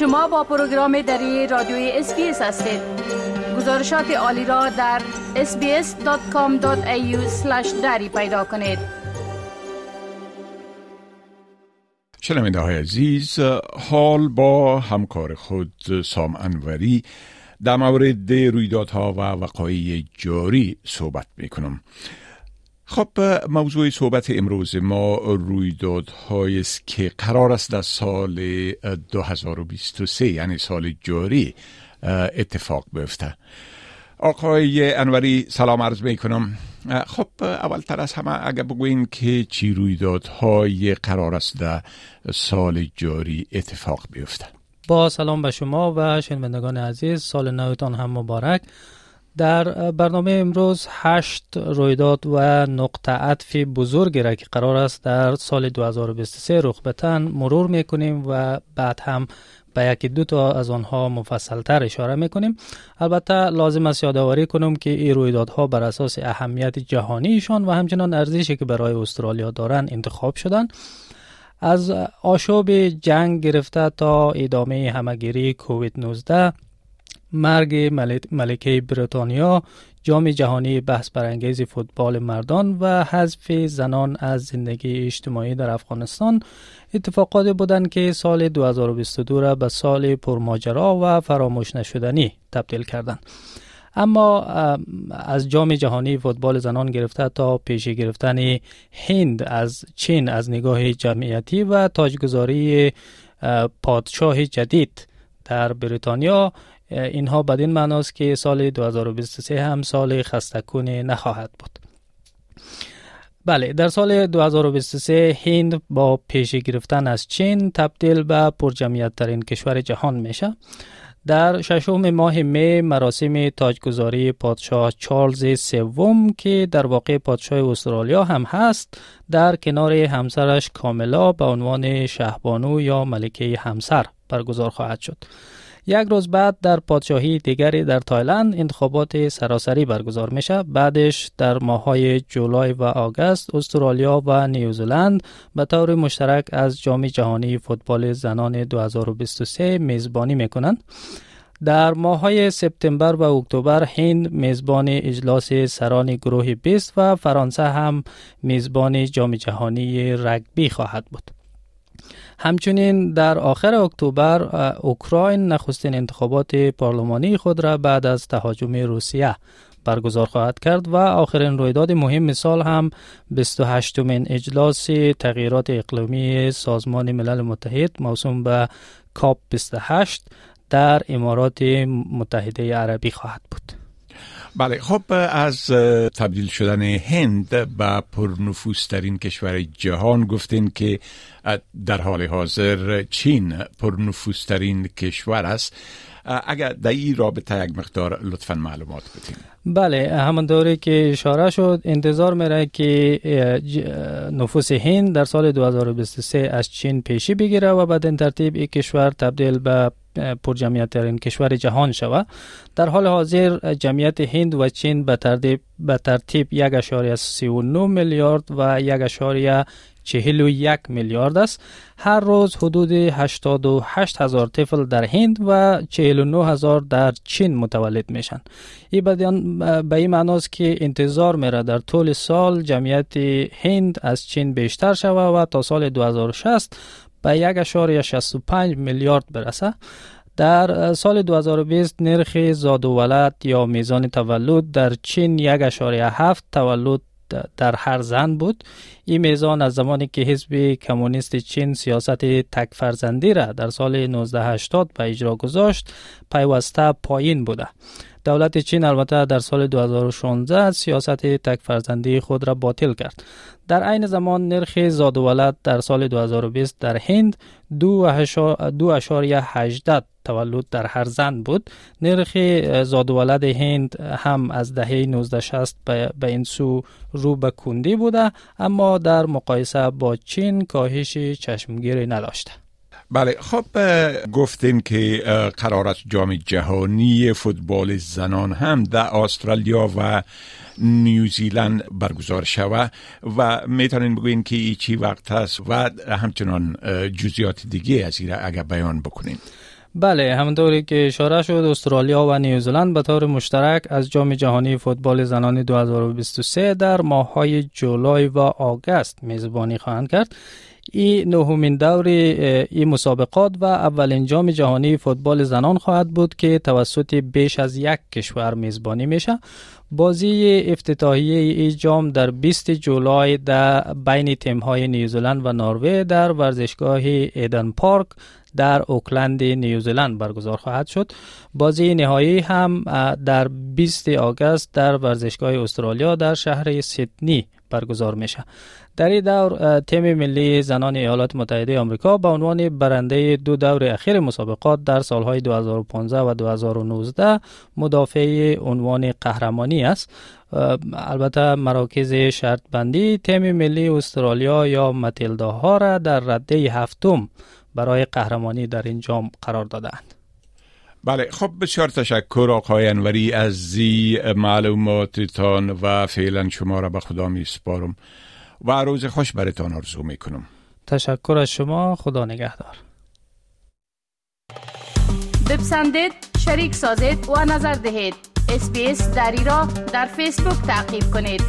شما با پروگرام دری رادیوی SBS هستید. گزارشات عالی را در sbs.com.au دری پیدا کنید. شنونده های عزیز حال با همکار خود سام انوری در مورد رویدادها و وقایع جاری صحبت می کنم خب موضوع صحبت امروز ما رویدادهایی است که قرار است در سال 2023 یعنی سال جاری اتفاق بیفته. آقای انوری سلام عرض می کنم خب اولتر از همه اگر بگوین که چی رویدادهای قرار است در سال جاری اتفاق بیفته. با سلام به شما و شنوندگان عزیز سال نوتان هم مبارک. در برنامه امروز هشت رویداد و نقطه عطف بزرگی را که قرار است در سال 2023 رخ بتن مرور می‌کنیم و بعد هم به یکی دو تا از آنها مفصل تر اشاره می‌کنیم. البته لازم است یادآوری کنم که این رویدادها بر اساس اهمیت جهانیشان و همچنان ارزشی که برای استرالیا دارند انتخاب شدن. از آشوب جنگ گرفته تا ادامه همگیری کووید 19 مرگ ملکه بریتانیا جام جهانی بحث برانگیز فوتبال مردان و حذف زنان از زندگی اجتماعی در افغانستان اتفاقات بودند که سال 2022 را به سال پرماجرا و فراموش نشدنی تبدیل کردند. اما از جام جهانی فوتبال زنان گرفته تا پیش گرفتن هند از چین از نگاه جمعیتی و تاجگذاری پادشاه جدید در بریتانیا اینها بدین معناست که سال 2023 هم سال خستکون نخواهد بود. بله در سال 2023 هند با پیش گرفتن از چین تبدیل به پرجمعیت ترین کشور جهان میشه. در ششم ماه می مراسم تاجگذاری پادشاه چارلز سوم که در واقع پادشاه استرالیا هم هست در کنار همسرش کاملا به عنوان شهبانو یا ملکه همسر برگزار خواهد شد. یک روز بعد در پادشاهی دیگری در تایلند انتخابات سراسری برگزار میشه بعدش در ماهای جولای و آگست استرالیا و نیوزلند به طور مشترک از جام جهانی فوتبال زنان 2023 میزبانی می‌کنند در ماهای سپتامبر و اکتبر هند میزبان اجلاس سران گروه 20 و فرانسه هم میزبان جام جهانی رگبی خواهد بود. همچنین در آخر اکتبر اوکراین نخستین انتخابات پارلمانی خود را بعد از تهاجم روسیه برگزار خواهد کرد و آخرین رویداد مهم سال هم 28 مین اجلاس تغییرات اقلیمی سازمان ملل متحد موسوم به کاپ 28 در امارات متحده عربی خواهد بود. بله خب از تبدیل شدن هند به پرنفوسترین کشور جهان گفتین که در حال حاضر چین پرنفوسترین کشور است. اگر در این رابطه یک مقدار لطفا معلومات بدین. بله همان دوره که اشاره شد انتظار میره که نفوس هند در سال 2023 از چین پیشی بگیره و بعد این ترتیب این کشور تبدیل به پرجمعیت ترین کشور جهان شود در حال حاضر جمعیت هند و چین به ترتیب به ترتیب 1.39 میلیارد و 1.41 میلیارد است. هر روز حدود 88 هزار طفل در هند و 49 هزار در چین متولد میشن. این به این معناست که انتظار میره در طول سال جمعیت هند از چین بیشتر شود و تا سال 2060 به 1.65 میلیارد برسه. در سال 2020 نرخ زاد و ولد یا میزان تولد در چین 1.7 تولد در هر زن بود. این میزان از زمانی که حزب کمونیست چین سیاست تک فرزندی را در سال 1980 به اجرا گذاشت پیوسته پایین بوده. دولت چین البته در سال 2016 سیاست تک فرزندی خود را باطل کرد. در عین زمان نرخ زاد و ولد در سال 2020 در هند دو اشاریه تولد در هر زن بود. نرخ زاد و ولد هند هم از دهه 1960 به این سو رو به کندی بوده اما در مقایسه با چین کاهش چشمگیری نداشته. بله خب گفتین که قرار است جام جهانی فوتبال زنان هم در استرالیا و نیوزیلند برگزار شود و می‌تونین بگوین که چی وقت هست و همچنان جزیات دیگه از این اگر بیان بکنین. بله همونطوری که اشاره شد استرالیا و نیوزلند به طور مشترک از جام جهانی فوتبال زنان 2023 در ماههای جولای و آگست میزبانی خواهند کرد. این نهمین دور این مسابقات و اولین جام جهانی فوتبال زنان خواهد بود که توسط بیش از یک کشور میزبانی میشه. بازی افتتاحیه ای جام در 20 جولای در بین تیم های نیوزلند و نروژ در ورزشگاه ایدن پارک در اوکلند نیوزلند برگزار خواهد شد. بازی نهایی هم در 20 آگوست در ورزشگاه استرالیا در شهر سیدنی برگزار میشه. در این دور تیم ملی زنان ایالات متحده آمریکا به عنوان برنده دو دور اخیر مسابقات در سالهای 2015 و 2019 مدافع عنوان قهرمانی است. البته مراکز شرط بندی تیم ملی استرالیا یا متیلدا ها را در رده هفتم برای قهرمانی در این جام قرار دادند بله خب بسیار تشکر آقای انوری از زی معلوماتتان و فعلا شما را به خدا می سپارم و روز خوش برتان آرزو می کنم. تشکر از شما خدا نگهدار. بپسندید شریک سازید و نظر دهید. اسپیس دری را در فیسبوک تعقیب کنید.